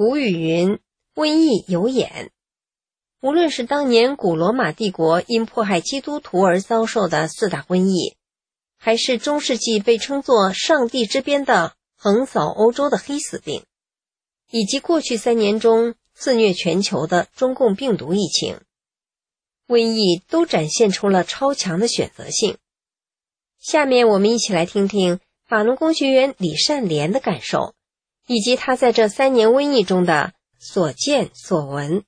古语云：“瘟疫有眼。”无论是当年古罗马帝国因迫害基督徒而遭受的四大瘟疫，还是中世纪被称作“上帝之鞭”的横扫欧洲的黑死病，以及过去三年中肆虐全球的中共病毒疫情，瘟疫都展现出了超强的选择性。下面我们一起来听听法轮功学员李善莲的感受。以及他在这三年瘟疫中的所见所闻。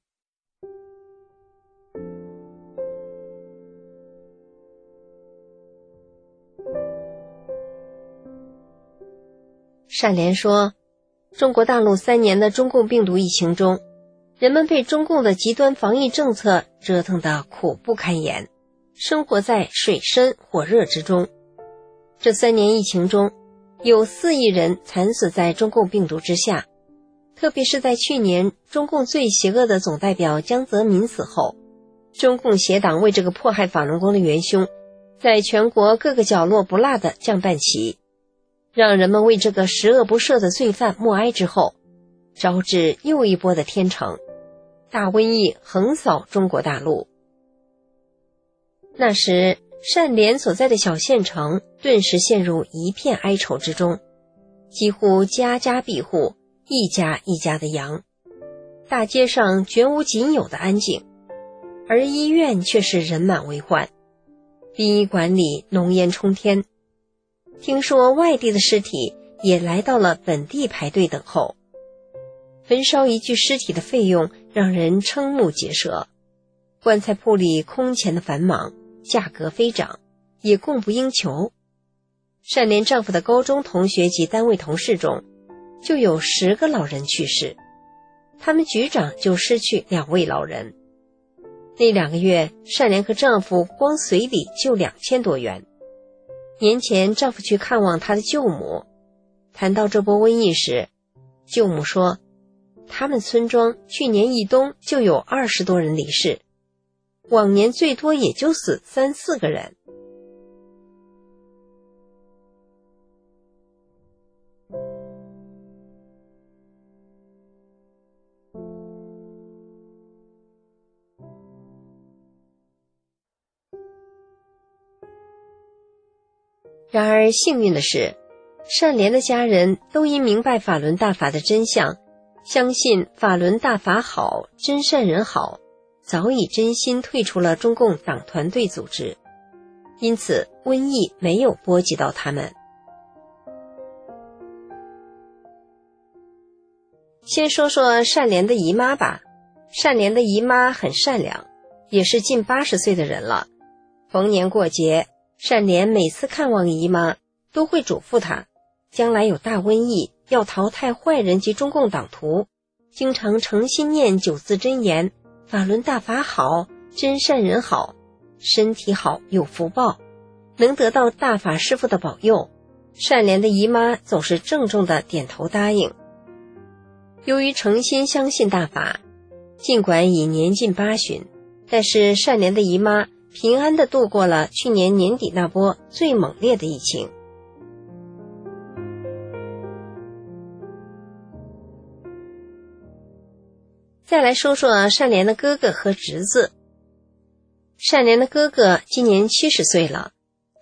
善莲说：“中国大陆三年的中共病毒疫情中，人们被中共的极端防疫政策折腾得苦不堪言，生活在水深火热之中。这三年疫情中。”有四亿人惨死在中共病毒之下，特别是在去年中共最邪恶的总代表江泽民死后，中共邪党为这个迫害法轮功的元凶，在全国各个角落不落的降半旗，让人们为这个十恶不赦的罪犯默哀之后，招致又一波的天成，大瘟疫横扫中国大陆。那时。善莲所在的小县城顿时陷入一片哀愁之中，几乎家家闭户，一家一家的羊，大街上绝无仅有的安静，而医院却是人满为患，殡仪馆里浓烟冲天。听说外地的尸体也来到了本地排队等候，焚烧一具尸体的费用让人瞠目结舌，棺材铺里空前的繁忙。价格飞涨，也供不应求。善莲丈夫的高中同学及单位同事中，就有十个老人去世，他们局长就失去两位老人。那两个月，善莲和丈夫光随礼就两千多元。年前，丈夫去看望他的舅母，谈到这波瘟疫时，舅母说，他们村庄去年一冬就有二十多人离世。往年最多也就死三四个人。然而幸运的是，善莲的家人都因明白法轮大法的真相，相信法轮大法好，真善人好。早已真心退出了中共党团队组织，因此瘟疫没有波及到他们。先说说善莲的姨妈吧。善莲的姨妈很善良，也是近八十岁的人了。逢年过节，善莲每次看望姨妈，都会嘱咐她，将来有大瘟疫，要淘汰坏人及中共党徒，经常诚心念九字真言。法轮大法好，真善人好，身体好有福报，能得到大法师父的保佑。善莲的姨妈总是郑重的点头答应。由于诚心相信大法，尽管已年近八旬，但是善莲的姨妈平安的度过了去年年底那波最猛烈的疫情。再来说说善莲的哥哥和侄子。善莲的哥哥今年七十岁了，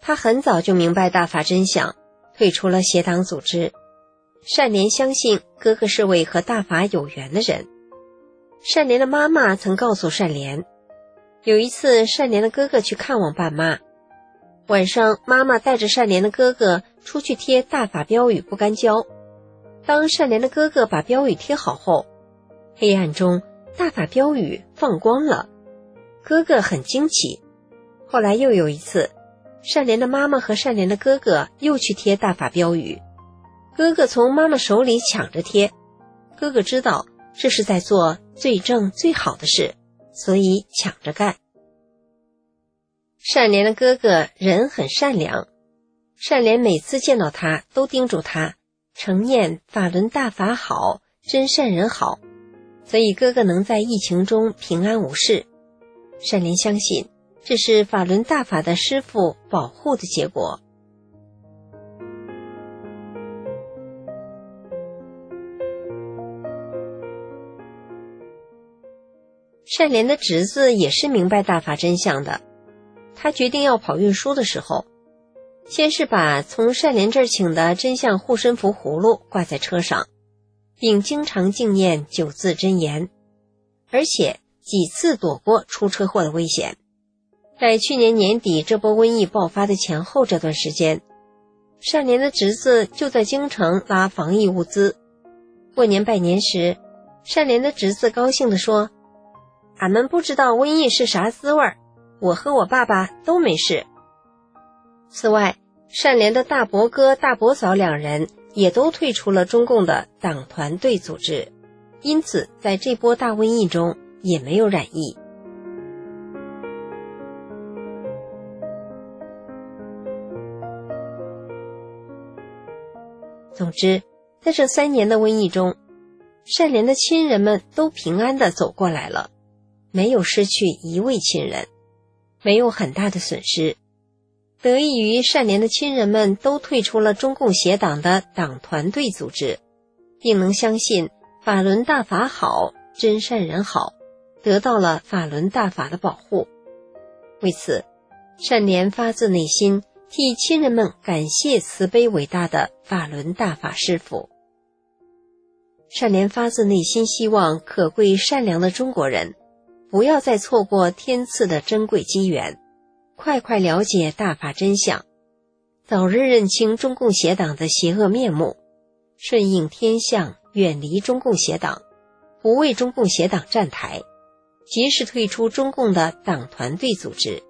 他很早就明白大法真相，退出了邪党组织。善莲相信哥哥是位和大法有缘的人。善莲的妈妈曾告诉善莲，有一次善莲的哥哥去看望爸妈，晚上妈妈带着善莲的哥哥出去贴大法标语不干胶。当善莲的哥哥把标语贴好后，黑暗中，大法标语放光了，哥哥很惊奇。后来又有一次，善莲的妈妈和善莲的哥哥又去贴大法标语，哥哥从妈妈手里抢着贴。哥哥知道这是在做最正最好的事，所以抢着干。善莲的哥哥人很善良，善莲每次见到他都叮嘱他承念法轮大法好，真善人好，所以哥哥能在疫情中平安无事。善莲相信这是法轮大法的师傅保护的结果。善莲的侄子也是明白大法真相的，他决定要跑运输的时候，先是把从善莲这儿请的真相护身符葫芦挂在车上，并经常敬念九字真言，而且几次躲过出车祸的危险。在去年年底这波瘟疫爆发的前后这段时间，善莲的侄子就在京城拉防疫物资。过年拜年时，善莲的侄子高兴地说。俺们不知道瘟疫是啥滋味儿，我和我爸爸都没事。此外，善莲的大伯哥、大伯嫂两人也都退出了中共的党团队组织，因此在这波大瘟疫中也没有染疫。总之，在这三年的瘟疫中，善莲的亲人们都平安的走过来了。没有失去一位亲人，没有很大的损失，得益于善莲的亲人们都退出了中共协党的党团队组织，并能相信法轮大法好，真善人好，得到了法轮大法的保护。为此，善莲发自内心替亲人们感谢慈悲伟大的法轮大法师父。善莲发自内心希望可贵善良的中国人。不要再错过天赐的珍贵机缘，快快了解大法真相，早日认清中共邪党的邪恶面目，顺应天象，远离中共邪党，不为中共邪党站台，及时退出中共的党团队组织，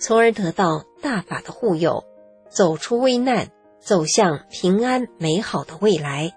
从而得到大法的护佑，走出危难，走向平安美好的未来。